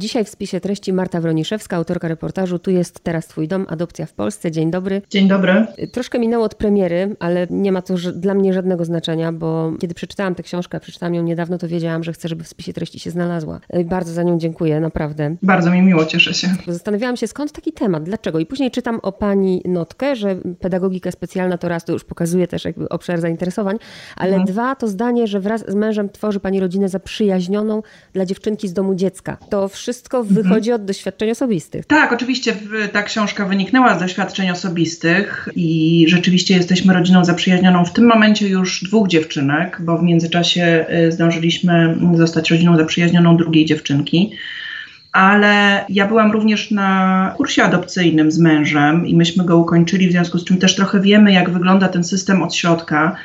Dzisiaj w spisie treści Marta Wroniszewska, autorka reportażu Tu jest teraz Twój dom, adopcja w Polsce. Dzień dobry. Dzień dobry. Troszkę minęło od premiery, ale nie ma to dla mnie żadnego znaczenia, bo kiedy przeczytałam tę książkę, przeczytałam ją niedawno, to wiedziałam, że chcę, żeby w spisie treści się znalazła. Bardzo za nią dziękuję, naprawdę. Bardzo mi miło, cieszę się. Zastanawiałam się, skąd taki temat, dlaczego. I później czytam o pani Notkę, że pedagogika specjalna to raz, to już pokazuje też jakby obszar zainteresowań, ale mhm. dwa to zdanie, że wraz z mężem tworzy pani rodzinę zaprzyjaźnioną dla dziewczynki z domu dziecka. To wszystko mhm. wychodzi od doświadczeń osobistych. Tak, oczywiście ta książka wyniknęła z doświadczeń osobistych i rzeczywiście jesteśmy rodziną zaprzyjaźnioną w tym momencie już dwóch dziewczynek, bo w międzyczasie y, zdążyliśmy zostać rodziną zaprzyjaźnioną drugiej dziewczynki ale ja byłam również na kursie adopcyjnym z mężem i myśmy go ukończyli, w związku z czym też trochę wiemy, jak wygląda ten system od środka.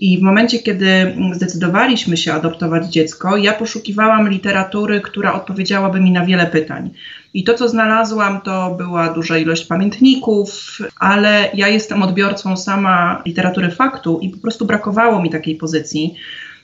I w momencie, kiedy zdecydowaliśmy się adoptować dziecko, ja poszukiwałam literatury, która odpowiedziałaby mi na wiele pytań. I to, co znalazłam, to była duża ilość pamiętników, ale ja jestem odbiorcą sama literatury faktu i po prostu brakowało mi takiej pozycji.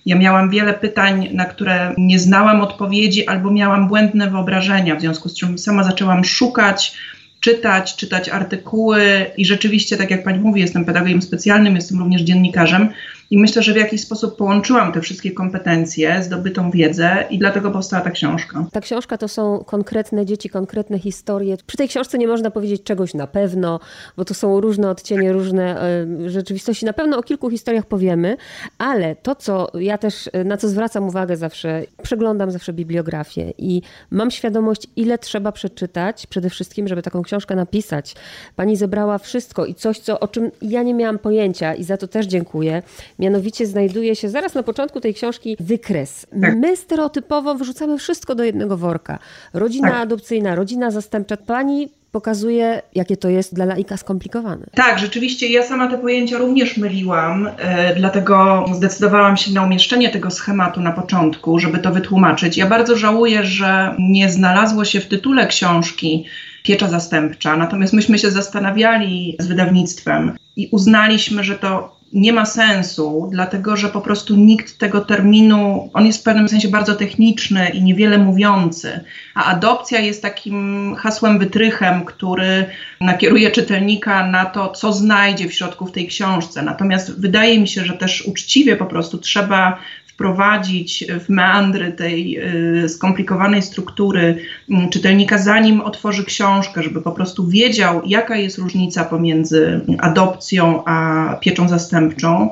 Ja miałam wiele pytań, na które nie znałam odpowiedzi albo miałam błędne wyobrażenia, w związku z czym sama zaczęłam szukać czytać, czytać artykuły i rzeczywiście, tak jak pani mówi, jestem pedagogiem specjalnym, jestem również dziennikarzem i myślę, że w jakiś sposób połączyłam te wszystkie kompetencje, zdobytą wiedzę i dlatego powstała ta książka. Ta książka to są konkretne dzieci, konkretne historie. Przy tej książce nie można powiedzieć czegoś na pewno, bo to są różne odcienie, różne y, rzeczywistości. Na pewno o kilku historiach powiemy, ale to, co ja też, e, na co zwracam uwagę zawsze, przeglądam zawsze bibliografię i mam świadomość, ile trzeba przeczytać przede wszystkim, żeby taką książkę napisać. Pani zebrała wszystko i coś, co, o czym ja nie miałam pojęcia i za to też dziękuję. Mianowicie znajduje się zaraz na początku tej książki wykres. Tak. My stereotypowo wrzucamy wszystko do jednego worka. Rodzina tak. adopcyjna, rodzina zastępcza. Pani pokazuje, jakie to jest dla laika skomplikowane. Tak, rzeczywiście ja sama te pojęcia również myliłam, e, dlatego zdecydowałam się na umieszczenie tego schematu na początku, żeby to wytłumaczyć. Ja bardzo żałuję, że nie znalazło się w tytule książki piecza zastępcza, natomiast myśmy się zastanawiali z wydawnictwem i uznaliśmy, że to nie ma sensu, dlatego że po prostu nikt tego terminu, on jest w pewnym sensie bardzo techniczny i niewiele mówiący, a adopcja jest takim hasłem wytrychem, który nakieruje czytelnika na to, co znajdzie w środku w tej książce. Natomiast wydaje mi się, że też uczciwie po prostu trzeba wprowadzić w meandry tej y, skomplikowanej struktury y, czytelnika, zanim otworzy książkę, żeby po prostu wiedział, jaka jest różnica pomiędzy adopcją a pieczą zastępczą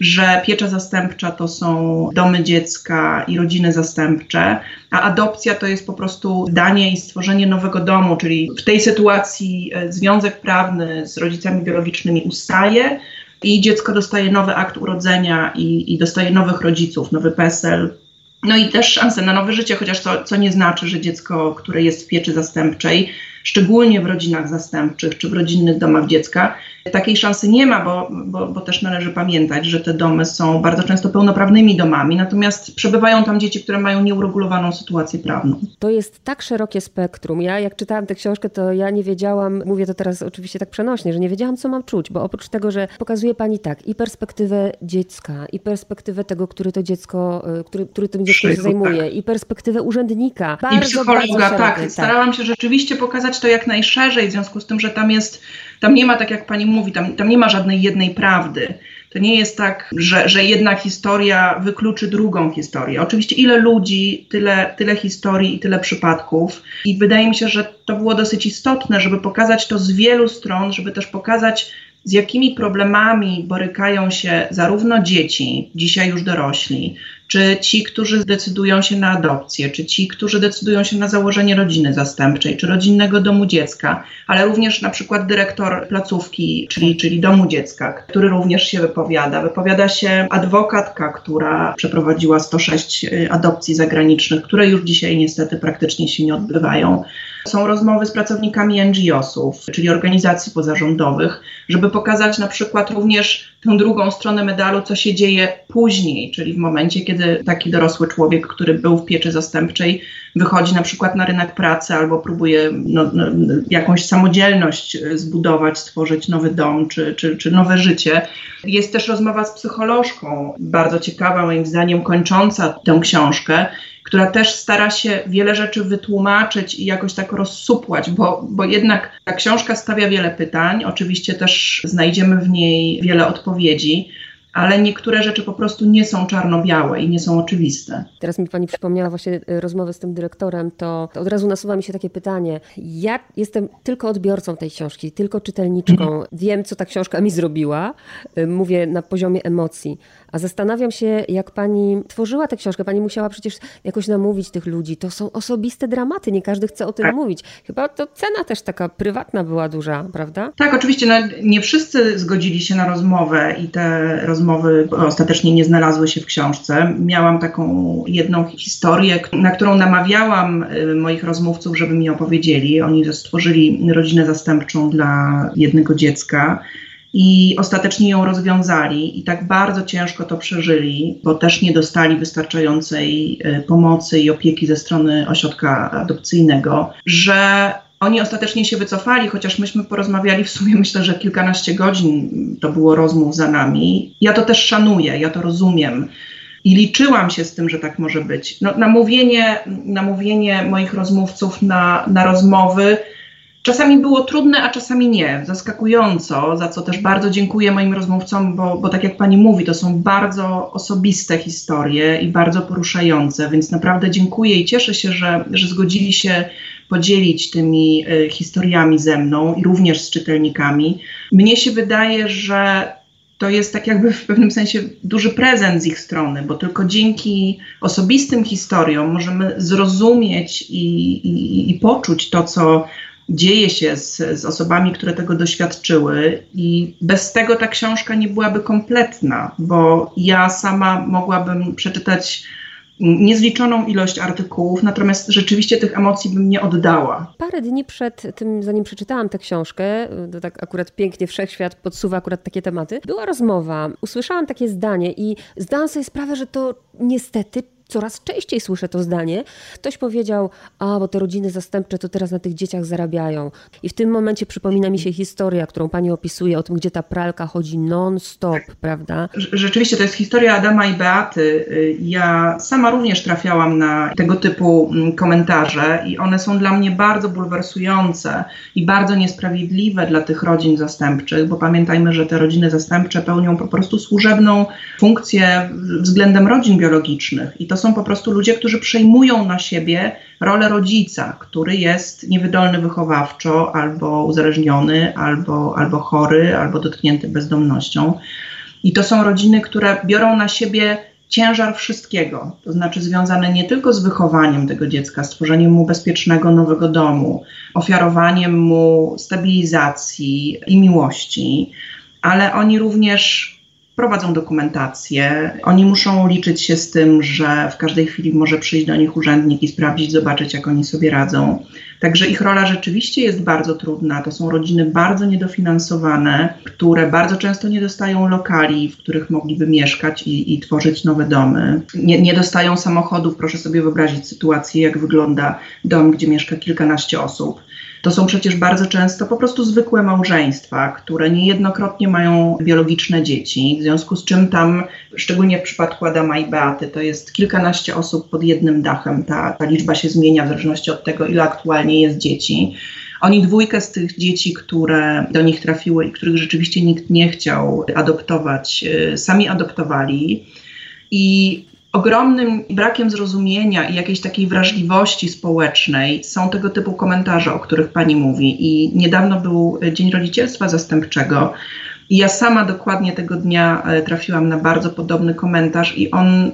że piecza zastępcza to są domy dziecka i rodziny zastępcze, a adopcja to jest po prostu danie i stworzenie nowego domu, czyli w tej sytuacji e, związek prawny z rodzicami biologicznymi ustaje, i dziecko dostaje nowy akt urodzenia i, i dostaje nowych rodziców, nowy PESEL. No i też szansę na nowe życie, chociaż to, co nie znaczy, że dziecko, które jest w pieczy zastępczej, szczególnie w rodzinach zastępczych czy w rodzinnych domach dziecka, Takiej szansy nie ma, bo, bo, bo, też należy pamiętać, że te domy są bardzo często pełnoprawnymi domami, natomiast przebywają tam dzieci, które mają nieuregulowaną sytuację prawną. To jest tak szerokie spektrum. Ja jak czytałam tę książkę, to ja nie wiedziałam, mówię to teraz oczywiście tak przenośnie, że nie wiedziałam, co mam czuć, bo oprócz tego, że pokazuje pani tak i perspektywę dziecka, i perspektywę tego, który to dziecko, y, który, który tym dzieckiem się zajmuje, tak. i perspektywę urzędnika. Bardzo, I psychologa, bardzo tak. tak. Starałam się rzeczywiście pokazać to jak najszerzej, w związku z tym, że tam jest, tam nie ma, tak jak pani mówi, tam, tam nie ma żadnej jednej prawdy. To nie jest tak, że, że jedna historia wykluczy drugą historię. Oczywiście ile ludzi, tyle, tyle historii i tyle przypadków. I wydaje mi się, że to było dosyć istotne, żeby pokazać to z wielu stron, żeby też pokazać, z jakimi problemami borykają się zarówno dzieci, dzisiaj już dorośli, czy ci, którzy zdecydują się na adopcję, czy ci, którzy decydują się na założenie rodziny zastępczej, czy rodzinnego domu dziecka, ale również na przykład dyrektor placówki, czyli, czyli domu dziecka, który również się wypowiada. Wypowiada się adwokatka, która przeprowadziła 106 y, adopcji zagranicznych, które już dzisiaj niestety praktycznie się nie odbywają. Są rozmowy z pracownikami NGO-sów, czyli organizacji pozarządowych, żeby pokazać na przykład również tę drugą stronę medalu, co się dzieje później, czyli w momencie, kiedy taki dorosły człowiek, który był w pieczy zastępczej, wychodzi na przykład na rynek pracy albo próbuje no, no, jakąś samodzielność zbudować, stworzyć nowy dom czy, czy, czy nowe życie. Jest też rozmowa z psycholożką, bardzo ciekawa moim zdaniem, kończąca tę książkę, która też stara się wiele rzeczy wytłumaczyć i jakoś tak rozsupłać, bo, bo jednak ta książka stawia wiele pytań. Oczywiście też znajdziemy w niej wiele odpowiedzi ale niektóre rzeczy po prostu nie są czarno-białe i nie są oczywiste. Teraz mi Pani przypomniała właśnie e, rozmowę z tym dyrektorem, to, od razu nasuwa mi się takie pytanie. Ja jestem tylko odbiorcą tej książki, tylko czytelniczką. Mhm. Wiem, co ta książka mi zrobiła. E, mówię na poziomie emocji. A zastanawiam się, jak pani tworzyła tę książkę. Pani musiała przecież jakoś namówić tych ludzi. To są osobiste dramaty, nie każdy chce o tym tak. mówić. Chyba to cena też taka prywatna była duża, prawda? Tak, oczywiście. No, nie wszyscy zgodzili się na rozmowę i te rozmowy ostatecznie nie znalazły się w książce. Miałam taką jedną historię, na którą namawiałam y, moich rozmówców, żeby mi opowiedzieli. Oni stworzyli rodzinę zastępczą dla jednego dziecka i ostatecznie ją rozwiązali i tak bardzo ciężko to przeżyli, bo też nie dostali wystarczającej e, pomocy i opieki ze strony ośrodka adopcyjnego, że oni ostatecznie się wycofali, chociaż myśmy porozmawiali w sumie, myślę, że kilkanaście godzin to było rozmów za nami. Ja to też szanuję, ja to rozumiem. I liczyłam się z tym, że tak może być. No, namówienie, namówienie moich rozmówców na, na rozmowy Czasami było trudne, a czasami nie. Zaskakująco, za co też bardzo dziękuję moim rozmówcom, bo, bo tak jak pani mówi, to są bardzo osobiste historie i bardzo poruszające, więc naprawdę dziękuję i cieszę się, że, że zgodzili się podzielić tymi y, historiami ze mną i również z czytelnikami. Mnie się wydaje, że to jest tak jakby w pewnym sensie duży prezent z ich strony, bo tylko dzięki osobistym historiom możemy zrozumieć i, i, i poczuć to, co dzieje się z, z osobami, które tego doświadczyły, i bez tego ta książka nie byłaby kompletna, bo ja sama mogłabym przeczytać niezliczoną ilość artykułów, natomiast rzeczywiście tych emocji bym nie oddała. Parę dni przed tym, zanim przeczytałam tę książkę, to tak akurat pięknie wszechświat podsuwa akurat takie tematy, była rozmowa, usłyszałam takie zdanie i zdałam sobie sprawę, że to niestety coraz częściej słyszę to zdanie. Ktoś powiedział, a bo te rodziny zastępcze to teraz na tych dzieciach zarabiają. I w tym momencie przypomina mi się historia, którą pani opisuje, o tym, gdzie ta pralka chodzi non-stop, prawda? Rzeczywiście to jest historia Adama i Beaty. Ja sama również trafiałam na tego typu mm, komentarze i one są dla mnie bardzo bulwersujące i bardzo niesprawiedliwe dla tych rodzin zastępczych, bo pamiętajmy, że te rodziny zastępcze pełnią po prostu służebną funkcję względem rodzin biologicznych i to są po prostu ludzie, którzy przejmują na siebie rolę rodzica, który jest niewydolny wychowawczo, albo uzależniony, albo, albo chory, albo dotknięty bezdomnością. I to są rodziny, które biorą na siebie ciężar wszystkiego, to znaczy związane nie tylko z wychowaniem tego dziecka, stworzeniem mu bezpiecznego nowego domu, ofiarowaniem mu stabilizacji i miłości, ale oni również prowadzą dokumentację. Oni muszą liczyć się z tym, że w każdej chwili może przyjść do nich urzędnik i sprawdzić, zobaczyć, jak oni sobie radzą. Także ich rola rzeczywiście jest bardzo trudna. To są rodziny bardzo niedofinansowane, które bardzo często nie dostają lokali, w których mogliby mieszkać i, i tworzyć nowe domy. Nie, nie dostają samochodów. Proszę sobie wyobrazić sytuację, jak wygląda dom, gdzie mieszka kilkanaście osób to są przecież bardzo często po prostu zwykłe małżeństwa, które niejednokrotnie mają biologiczne dzieci, w związku z czym tam, szczególnie w przypadku Adama i Beaty, to jest kilkanaście osób pod jednym dachem. Ta, ta liczba się zmienia w zależności od tego, ile aktualnie jest dzieci. Oni dwójkę z tych dzieci, które do nich trafiły i których rzeczywiście nikt nie chciał adoptować, y, sami adoptowali. I ogromnym brakiem zrozumienia i jakiejś takiej wrażliwości społecznej są tego typu komentarze, o których pani mówi. I niedawno był Dzień Rodzicielstwa Zastępczego. I ja sama dokładnie tego dnia e, trafiłam na bardzo podobny komentarz, i on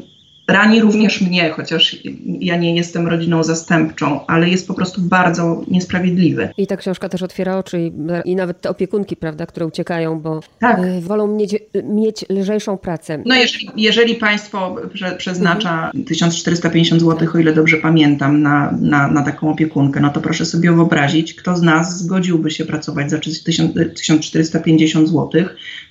rani również mnie, chociaż ja nie jestem rodziną zastępczą, ale jest po prostu bardzo niesprawiedliwy. I ta książka też otwiera oczy i, i nawet te opiekunki, prawda, które uciekają, bo tak. Y, wolą mieć, mieć lżejszą pracę. No jeżeli, jeżeli państwo prze, przeznacza mhm. 1450 zł, o ile dobrze pamiętam, na, na, na taką opiekunkę, no to proszę sobie wyobrazić, kto z nas zgodziłby się pracować za 1450 zł,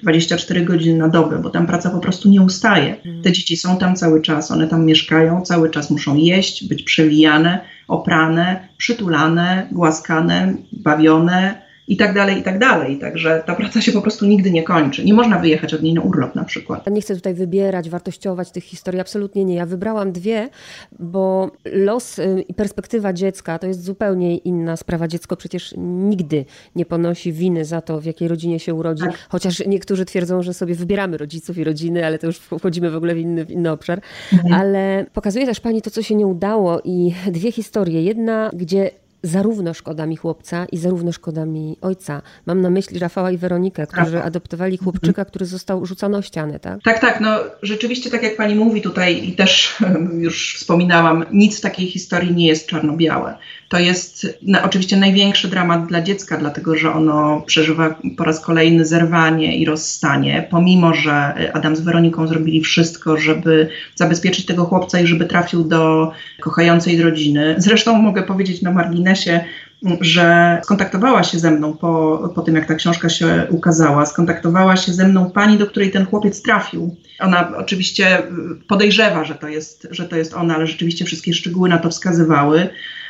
24 godziny na dobę, bo tam praca po prostu nie ustaje. Mhm. Te dzieci są tam cały czas, one tam mieszkają, cały czas muszą jeść, być przewijane, oprane, przytulane, głaskane, bawione i tak dalej, i tak dalej. Także ta praca się po prostu nigdy nie kończy. Nie można wyjechać od niej na urlop na przykład. Nie chcę tutaj wybierać, wartościować tych historii, absolutnie nie. Ja wybrałam dwie, bo los y, i perspektywa dziecka to jest zupełnie inna sprawa. Dziecko przecież nigdy nie ponosi winy za to, w jakiej rodzinie się urodzi, tak. chociaż niektórzy twierdzą, że sobie wybieramy rodziców i rodziny, ale to już wchodzimy w ogóle w inny, w inny obszar. Mhm. Ale pokazuje też Pani to, co się nie udało i dwie historie. Jedna, gdzie zarówno szkoda mi chłopca i zarówno szkoda mi ojca. Mam na myśli Rafała i Weronikę, którzy Rafa. adoptowali chłopczyka, który został rzucony o ścianę, tak? Tak, tak. No rzeczywiście, tak jak pani mówi tutaj i też już wspominałam, nic w takiej historii nie jest czarno-białe. To jest oczywiście największy dramat dla dziecka, dlatego że ono przeżywa po raz kolejny zerwanie i rozstanie, pomimo że Adam z Weroniką zrobili wszystko, żeby zabezpieczyć tego chłopca i żeby trafił do kochającej rodziny. Zresztą mogę powiedzieć na marginesie, że skontaktowała się ze mną po, po tym, jak ta książka się ukazała. Skontaktowała się ze mną pani, do której ten chłopiec trafił. Ona oczywiście podejrzewa, że to jest, że to jest ona, ale rzeczywiście wszystkie szczegóły na to wskazywały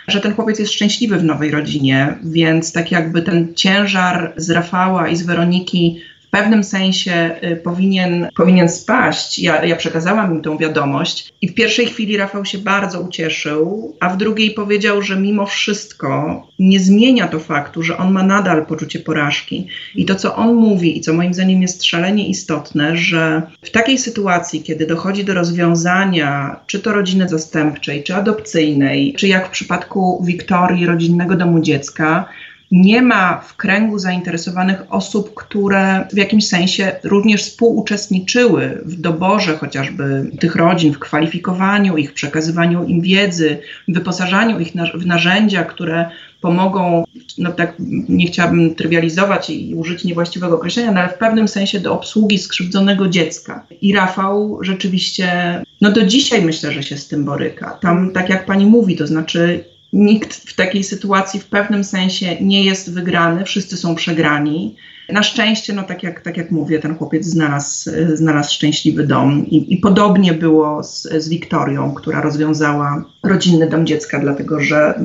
że ten chłopiec jest szczęśliwy w nowej rodzinie, więc tak jakby ten ciężar z Rafała i z Weroniki w pewnym sensie y, powinien, powinien spaść. Ja, ja przekazałam im tą wiadomość i w pierwszej chwili Rafał się bardzo ucieszył, a w drugiej powiedział, że mimo wszystko nie zmienia to faktu, że on ma nadal poczucie porażki. I to, co on mówi i co moim zdaniem jest szalenie istotne, że w takiej sytuacji, kiedy dochodzi do rozwiązania czy to rodziny zastępczej, czy adopcyjnej, czy jak w przypadku Wiktorii, rodzinnego domu dziecka, nie ma w kręgu zainteresowanych osób, które w jakimś sensie również współuczestniczyły w doborze chociażby tych rodzin, w kwalifikowaniu ich, przekazywaniu im wiedzy, wyposażaniu ich w narzędzia, które pomogą, no tak nie chciałabym trywializować i użyć niewłaściwego określenia, no ale w pewnym sensie do obsługi skrzywdzonego dziecka. I Rafał rzeczywiście, no do dzisiaj myślę, że się z tym boryka. Tam, tak jak pani mówi, to znaczy nikt w takiej sytuacji w pewnym sensie nie jest wygrany, wszyscy są przegrani. Na szczęście, no tak jak, tak jak mówię, ten chłopiec znalazł, znalazł szczęśliwy dom I, i podobnie było z, z Wiktorią, która rozwiązała rodzinny dom dziecka, dlatego że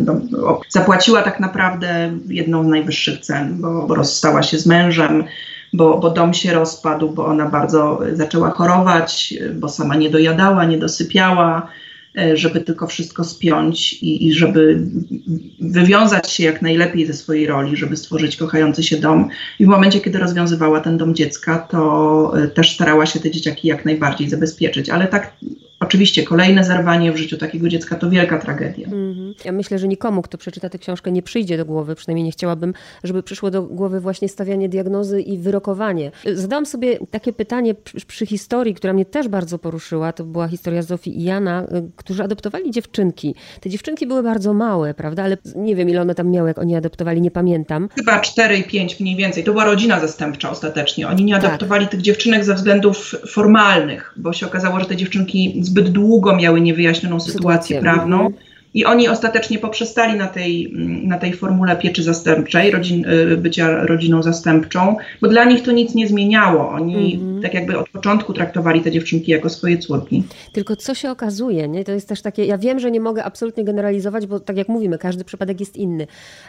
zapłaciła tak naprawdę jedną z najwyższych cen, bo, bo rozstała się z mężem, bo, bo dom się rozpadł, bo ona bardzo zaczęła chorować, bo sama nie dojadała, nie dosypiała żeby tylko wszystko spiąć i, i, żeby wywiązać się jak najlepiej ze swojej roli, żeby stworzyć kochający się dom. I w momencie, kiedy rozwiązywała ten dom dziecka, to e, też starała się te dzieciaki jak najbardziej zabezpieczyć. Ale tak Oczywiście kolejne zerwanie w życiu takiego dziecka to wielka tragedia. Mm-hmm. Ja myślę, że nikomu, kto przeczyta tę książkę, nie przyjdzie do głowy, przynajmniej nie chciałabym, żeby przyszło do głowy właśnie stawianie diagnozy i wyrokowanie. Zadałam sobie takie pytanie przy, przy historii, która mnie też bardzo poruszyła. To była historia Zofii i Jana, y, którzy adoptowali dziewczynki. Te dziewczynki były bardzo małe, prawda? Ale nie wiem, ile one tam miały, jak oni adoptowali, nie pamiętam. Chyba 4 i 5 mniej więcej. To była rodzina zastępcza ostatecznie. Oni nie tak. adoptowali tak. tych dziewczynek ze względów formalnych, bo się okazało, że te dziewczynki zbyt długo miały niewyjaśnioną sytuację, prawną. Mhm. I oni ostatecznie poprzestali na tej, na tej formule pieczy zastępczej, rodzin, y, bycia rodziną zastępczą, bo dla nich to nic nie zmieniało. Oni mm -hmm. tak jakby od początku traktowali te dziewczynki jako swoje córki. Tylko co się okazuje, nie? to jest też takie, ja wiem, że nie mogę absolutnie generalizować, bo tak jak mówimy, każdy przypadek jest inny,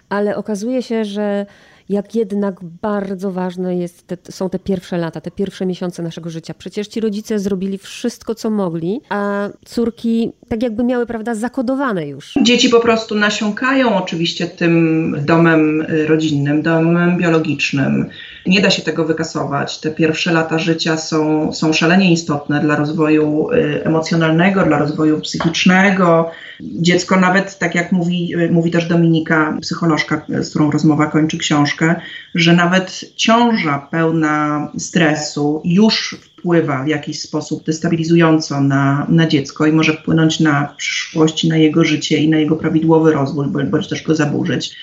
ale okazuje się, że jak jednak bardzo ważne jest te, są te pierwsze lata, te pierwsze miesiące naszego życia. Przecież ci rodzice zrobili wszystko, co mogli, a córki tak jakby miały, prawda, zakodowane już. Dzieci po prostu nasiąkają oczywiście tym domem rodzinnym, domem biologicznym. Nie da się tego wykasować. Te pierwsze lata życia są, są szalenie istotne dla rozwoju y, emocjonalnego, dla rozwoju psychicznego. Dziecko nawet, tak jak mówi, y, mówi też Dominika, psycholożka, z którą rozmowa kończy książkę, że nawet ciąża pełna stresu już wpływa w jakiś sposób destabilizująco na, na dziecko i może wpłynąć na przyszłość, na jego życie i na jego prawidłowy rozwój, bądź też go zaburzyć.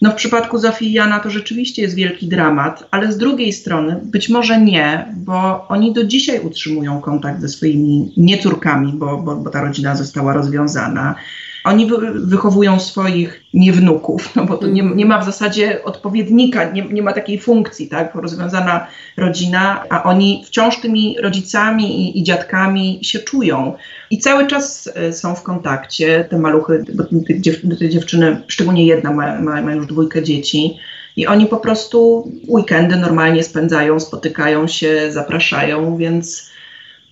No w przypadku Zofii i Jana to rzeczywiście jest wielki dramat, ale z drugiej strony być może nie, bo oni do dzisiaj utrzymują kontakt ze swoimi niecórkami, bo, bo, bo ta rodzina została rozwiązana. Oni wychowują swoich niewnuków, no bo to nie, nie, ma w zasadzie odpowiednika, nie, nie ma takiej funkcji, tak, rozwiązana rodzina, a oni wciąż tymi rodzicami i, i dziadkami się czują. I cały czas e, są w kontakcie, te maluchy, bo te, dziew, te dziewczyny, szczególnie jedna ma, ma, ma już dwójkę dzieci, i oni po prostu weekendy normalnie spędzają, spotykają się, zapraszają, więc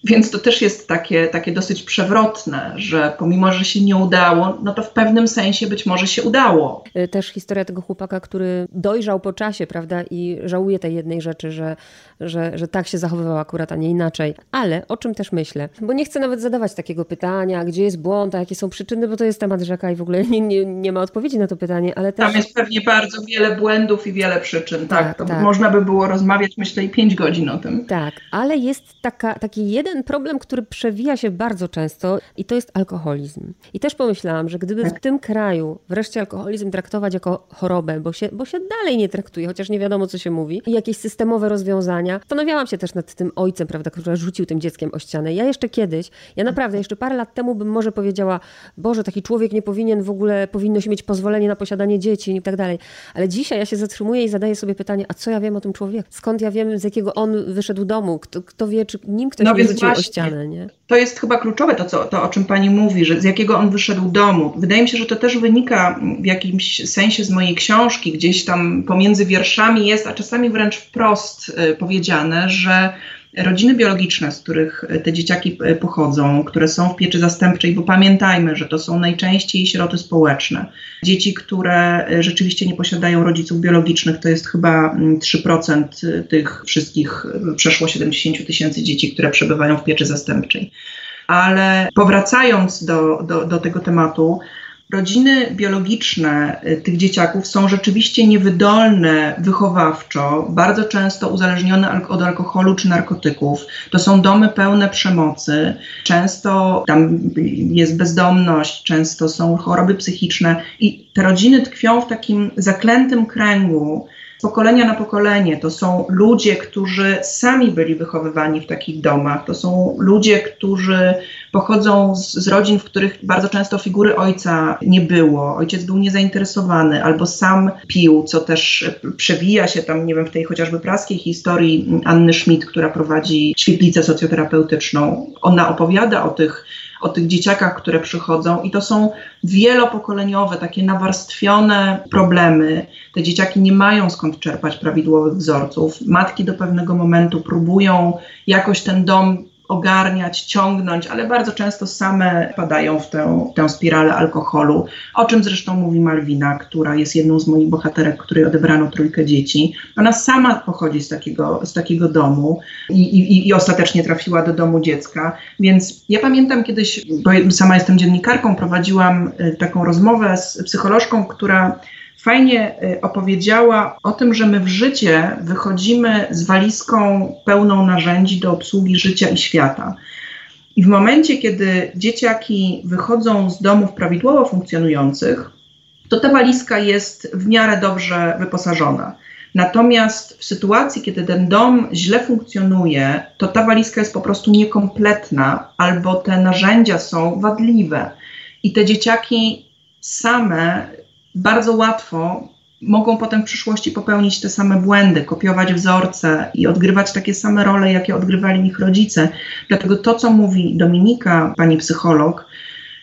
więc to też jest takie, takie dosyć przewrotne, że pomimo, że się nie udało, no to w pewnym sensie być może się udało. Y, też historia tego chłopaka, który dojrzał po czasie, prawda, i żałuje tej jednej rzeczy, że, że, że tak się zachowywał akurat, a nie inaczej. Ale o czym też myślę? Bo nie chcę nawet zadawać takiego pytania, gdzie jest błąd, a jakie są przyczyny, bo to jest temat rzeka i w ogóle nie, nie, nie ma odpowiedzi na to pytanie, ale też... Tam jest pewnie bardzo wiele błędów i wiele przyczyn, tak. tak, tak. Można by było rozmawiać, myślę, i pięć godzin o tym. Tak, ale jest taka, taki jeden jeden problem, który przewija się bardzo często i to jest alkoholizm. I też pomyślałam, że gdyby w tak. tym kraju wreszcie alkoholizm traktować jako chorobę, bo się, bo się dalej nie traktuje, chociaż nie wiadomo, co się mówi, i jakieś systemowe rozwiązania. Zastanawiałam się też nad tym ojcem, prawda, który rzucił tym dzieckiem o ścianę. Ja jeszcze kiedyś, ja naprawdę jeszcze parę lat temu bym może powiedziała, Boże, taki człowiek nie powinien w ogóle, powinno się mieć pozwolenie na posiadanie dzieci i tak dalej. Ale dzisiaj ja się zatrzymuję i zadaję sobie pytanie, a co ja wiem o tym człowieku? Skąd ja wiem, z jakiego on wyszedł domu? Kto, kto wie, czy nim ktoś no, nie rzucił o ścianę, nie? To jest chyba kluczowe to, co, to, o czym pani mówi, że z jakiego on wyszedł domu. Wydaje mi się, że to też wynika w jakimś sensie z mojej książki, gdzieś tam pomiędzy wierszami jest, a czasami wręcz wprost y, powiedziane, że rodziny biologiczne, z których te dzieciaki e, pochodzą, które są w pieczy zastępczej, bo pamiętajmy, że to są najczęściej sieroty społeczne. Dzieci, które e, rzeczywiście nie posiadają rodziców biologicznych, to jest chyba 3% mm, e, tych wszystkich przeszło 70 tysięcy dzieci, które przebywają w pieczy zastępczej. Ale powracając do, do, do tego tematu, rodziny biologiczne y, tych dzieciaków są rzeczywiście niewydolne wychowawczo, bardzo często uzależnione od alkoholu czy narkotyków. To są domy pełne przemocy, często tam jest bezdomność, często są choroby psychiczne i te rodziny tkwią w takim zaklętym kręgu pokolenia na pokolenie. To są ludzie, którzy sami byli wychowywani w takich domach. To są ludzie, którzy pochodzą z, z, rodzin, w których bardzo często figury ojca nie było. Ojciec był niezainteresowany albo sam pił, co też przewija się tam, nie wiem, w tej chociażby praskiej historii Anny Schmidt, która prowadzi świetlicę socjoterapeutyczną. Ona opowiada o tych o tych dzieciakach, które przychodzą i to są wielopokoleniowe, takie nawarstwione problemy. Te dzieciaki nie mają skąd czerpać prawidłowych wzorców. Matki do pewnego momentu próbują jakoś ten dom ogarniać, ciągnąć, ale bardzo często same padają w tę, tę spiralę alkoholu, o czym zresztą mówi Malwina, która jest jedną z moich bohaterek, której odebrano trójkę dzieci. Ona sama pochodzi z takiego, z takiego domu i, i, i ostatecznie trafiła do domu dziecka, więc ja pamiętam kiedyś, bo sama jestem dziennikarką, prowadziłam y, taką rozmowę z psycholożką, która fajnie y, opowiedziała o tym, że my w życie wychodzimy z walizką pełną narzędzi do obsługi życia i świata. I w momencie, kiedy dzieciaki wychodzą z domów prawidłowo funkcjonujących, to ta walizka jest w miarę dobrze wyposażona. Natomiast w sytuacji, kiedy ten dom źle funkcjonuje, to ta walizka jest po prostu niekompletna albo te narzędzia są wadliwe. I te dzieciaki same bardzo łatwo mogą potem w przyszłości popełnić te same błędy, kopiować wzorce i odgrywać takie same role, jakie odgrywali ich rodzice. Dlatego to, co mówi Dominika, pani psycholog,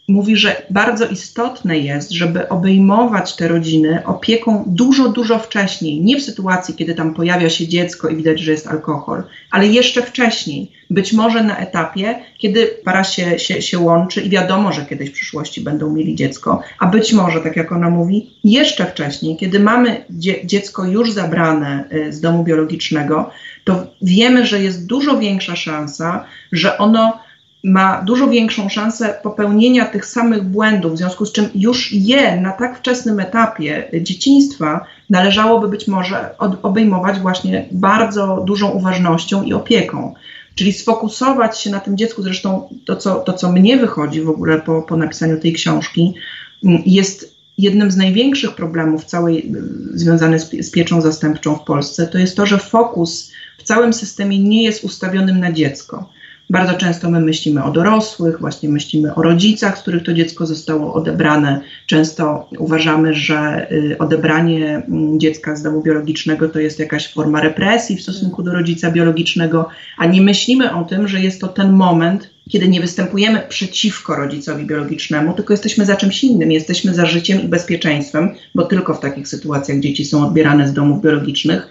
mówi, że bardzo istotne jest, żeby obejmować te rodziny opieką dużo, dużo wcześniej. Nie w sytuacji, kiedy tam pojawia się dziecko i widać, że jest alkohol, ale jeszcze wcześniej. Być może na etapie, kiedy para się, się, się łączy i wiadomo, że kiedyś w przyszłości będą mieli dziecko, a być może, tak jak ona mówi, jeszcze wcześniej, kiedy mamy dzie dziecko już zabrane y, z domu biologicznego, to wiemy, że jest dużo większa szansa, że ono ma dużo większą szansę popełnienia tych samych błędów, w związku z czym już je na tak wczesnym etapie dzieciństwa należałoby być może obejmować właśnie bardzo dużą uważnością i opieką. Czyli sfokusować się na tym dziecku, zresztą to, co, to, co mnie wychodzi w ogóle po, po napisaniu tej książki, mm, jest jednym z największych problemów całej związany z, z pieczą zastępczą w Polsce, to jest to, że fokus w całym systemie nie jest ustawionym na dziecko. Bardzo często my myślimy o dorosłych, właśnie myślimy o rodzicach, z których to dziecko zostało odebrane. Często uważamy, że y, odebranie mm, dziecka z domu biologicznego to jest jakaś forma represji w stosunku do rodzica biologicznego, a nie myślimy o tym, że jest to ten moment, kiedy nie występujemy przeciwko rodzicowi biologicznemu, tylko jesteśmy za czymś innym, jesteśmy za życiem i bezpieczeństwem, bo tylko w takich sytuacjach dzieci są odbierane z domów biologicznych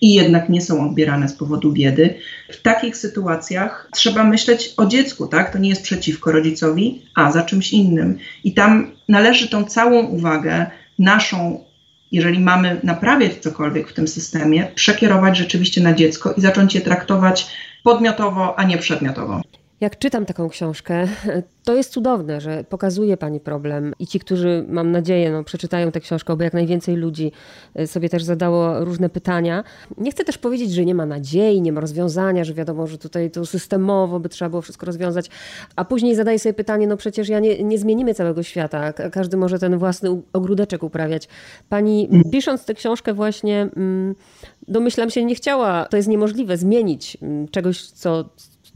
i jednak nie są odbierane z powodu biedy. W takich sytuacjach trzeba myśleć o dziecku, tak? To nie jest przeciwko rodzicowi, a za czymś innym. I tam należy tą całą uwagę naszą jeżeli mamy naprawiać cokolwiek w tym systemie, przekierować rzeczywiście na dziecko i zacząć je traktować podmiotowo, a nie przedmiotowo. Jak czytam taką książkę, to jest cudowne, że pokazuje Pani problem i ci, którzy mam nadzieję no, przeczytają tę książkę, bo jak najwięcej ludzi e, sobie też zadało różne pytania. Nie chcę też powiedzieć, że nie ma nadziei, nie ma rozwiązania, że wiadomo, że tutaj to systemowo by trzeba było wszystko rozwiązać, a później zadaje sobie pytanie, no przecież ja nie, nie zmienimy całego świata, każdy może ten własny ogródeczek uprawiać. Pani mm. pisząc tę książkę właśnie mm, domyślam się, nie chciała, to jest niemożliwe, zmienić mm, czegoś, co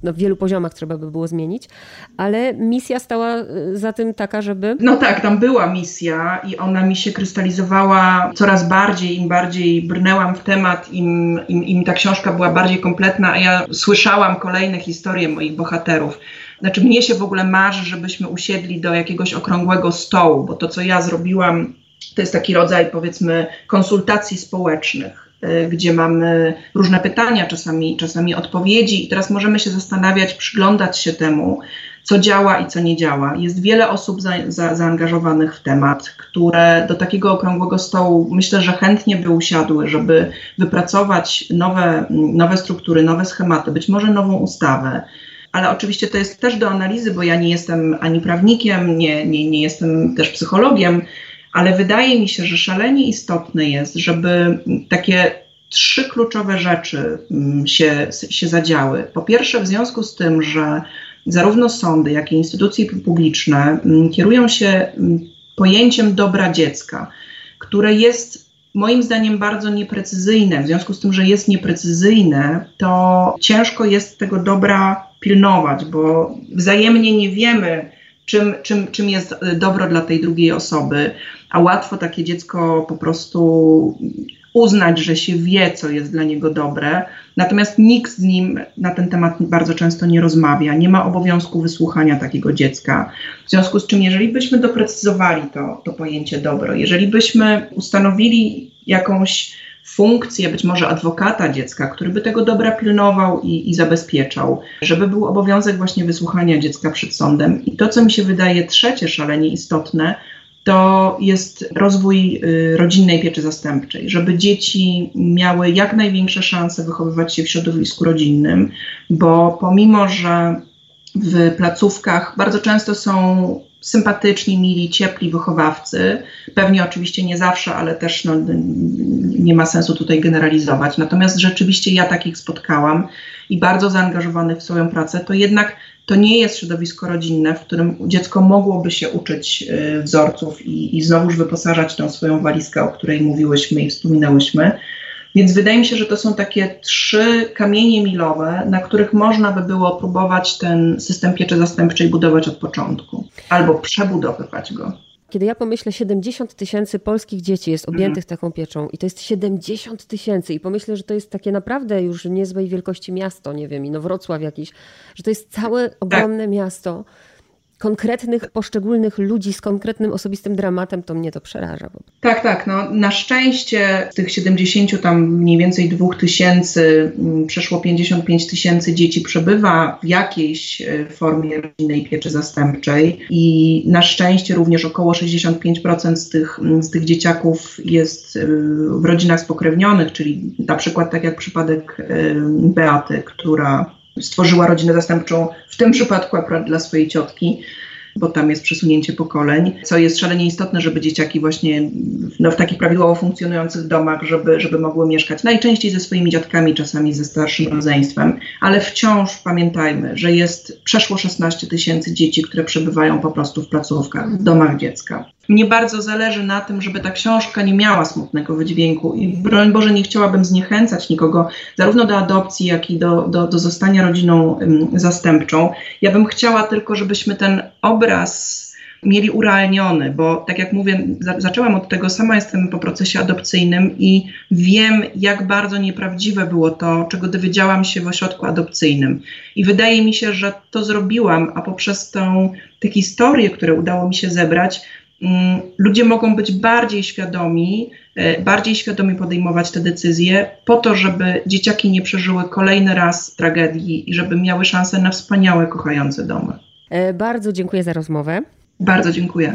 na wielu poziomach trzeba by było zmienić, ale misja stała y, za tym taka, żeby. No tak, tam była misja i ona mi się krystalizowała coraz bardziej, im bardziej brnęłam w temat, im, im, im ta książka była bardziej kompletna, a ja słyszałam kolejne historie moich bohaterów. Znaczy, mnie się w ogóle marzy, żebyśmy usiedli do jakiegoś okrągłego stołu, bo to, co ja zrobiłam, to jest taki rodzaj, powiedzmy, konsultacji społecznych gdzie mamy różne pytania, czasami, czasami odpowiedzi, i teraz możemy się zastanawiać, przyglądać się temu, co działa i co nie działa. Jest wiele osób za, za, zaangażowanych w temat, które do takiego okrągłego stołu myślę, że chętnie by usiadły, żeby wypracować nowe, nowe struktury, nowe schematy, być może nową ustawę. Ale oczywiście to jest też do analizy, bo ja nie jestem ani prawnikiem, nie, nie, nie jestem też psychologiem, ale wydaje mi się, że szalenie istotne jest, żeby takie trzy kluczowe rzeczy mm, się, się zadziały. Po pierwsze, w związku z tym, że zarówno sądy, jak i instytucje publiczne mm, kierują się mm, pojęciem dobra dziecka, które jest moim zdaniem bardzo nieprecyzyjne. W związku z tym, że jest nieprecyzyjne, to ciężko jest tego dobra pilnować, bo wzajemnie nie wiemy, czym, czym, czym jest dobro dla tej drugiej osoby a łatwo takie dziecko po prostu uznać, że się wie, co jest dla niego dobre, natomiast nikt z nim na ten temat bardzo często nie rozmawia, nie ma obowiązku wysłuchania takiego dziecka. W związku z czym, jeżeli byśmy doprecyzowali to, to pojęcie dobro, jeżeli byśmy ustanowili jakąś funkcję być może adwokata dziecka, który by tego dobra pilnował i, i, zabezpieczał, żeby był obowiązek właśnie wysłuchania dziecka przed sądem. I to, co mi się wydaje trzecie szalenie istotne, to jest rozwój y, rodzinnej pieczy zastępczej, żeby dzieci miały jak największe szanse wychowywać się w środowisku rodzinnym, bo pomimo, że w placówkach bardzo często są sympatyczni, mili, ciepli wychowawcy. Pewnie oczywiście nie zawsze, ale też no, nie ma sensu tutaj generalizować. Natomiast rzeczywiście ja takich spotkałam i bardzo zaangażowanych w swoją pracę, to jednak to nie jest środowisko rodzinne, w którym dziecko mogłoby się uczyć y, wzorców i, i znowuż wyposażać tą swoją walizkę, o której mówiłyśmy i wspominałyśmy. Więc wydaje mi się, że to są takie trzy kamienie milowe, na których można by było próbować ten system pieczy zastępczej budować od początku albo przebudowywać go. Kiedy ja pomyślę, 70 tysięcy polskich dzieci jest objętych mhm. taką pieczą i to jest 70 tysięcy i pomyślę, że to jest takie naprawdę już niezłej wielkości miasto, nie wiem, i no Wrocław jakiś, że to jest całe ogromne tak. miasto konkretnych, poszczególnych ludzi z konkretnym osobistym dramatem, to mnie to przeraża. Tak, tak. No, na szczęście z tych 70 tam mniej więcej 2 tysięcy, mm, przeszło 55 tysięcy dzieci przebywa w jakiejś e, formie rodzinnej pieczy zastępczej i na szczęście również około 65% z tych, mm, z tych dzieciaków jest e, w rodzinach spokrewnionych, czyli na przykład tak jak przypadek e, Beaty, która stworzyła rodzinę zastępczą, w tym przypadku akurat dla swojej ciotki, bo tam jest przesunięcie pokoleń, co jest szalenie istotne, żeby dzieciaki właśnie no, w takich prawidłowo funkcjonujących domach, żeby, żeby mogły mieszkać najczęściej ze swoimi dziadkami, czasami ze starszym rodzeństwem, ale wciąż pamiętajmy, że jest przeszło 16 tysięcy dzieci, które przebywają po prostu w placówkach, w domach dziecka. Mnie bardzo zależy na tym, żeby ta książka nie miała smutnego wydźwięku i broń Boże nie chciałabym zniechęcać nikogo zarówno do adopcji, jak i do, do, do zostania rodziną um, zastępczą. Ja bym chciała tylko, żebyśmy ten obraz mieli urealniony, bo tak jak mówię, za, zaczęłam od tego, sama jestem po procesie adopcyjnym i wiem, jak bardzo nieprawdziwe było to, czego dowiedziałam się w ośrodku adopcyjnym. I wydaje mi się, że to zrobiłam, a poprzez tą, te historie, które udało mi się zebrać, ludzie mogą być bardziej świadomi, e, bardziej świadomi podejmować te decyzje, po to, żeby dzieciaki nie przeżyły kolejny raz tragedii i żeby miały szansę na wspaniałe, kochające domy. E, bardzo dziękuję za rozmowę. Bardzo dziękuję.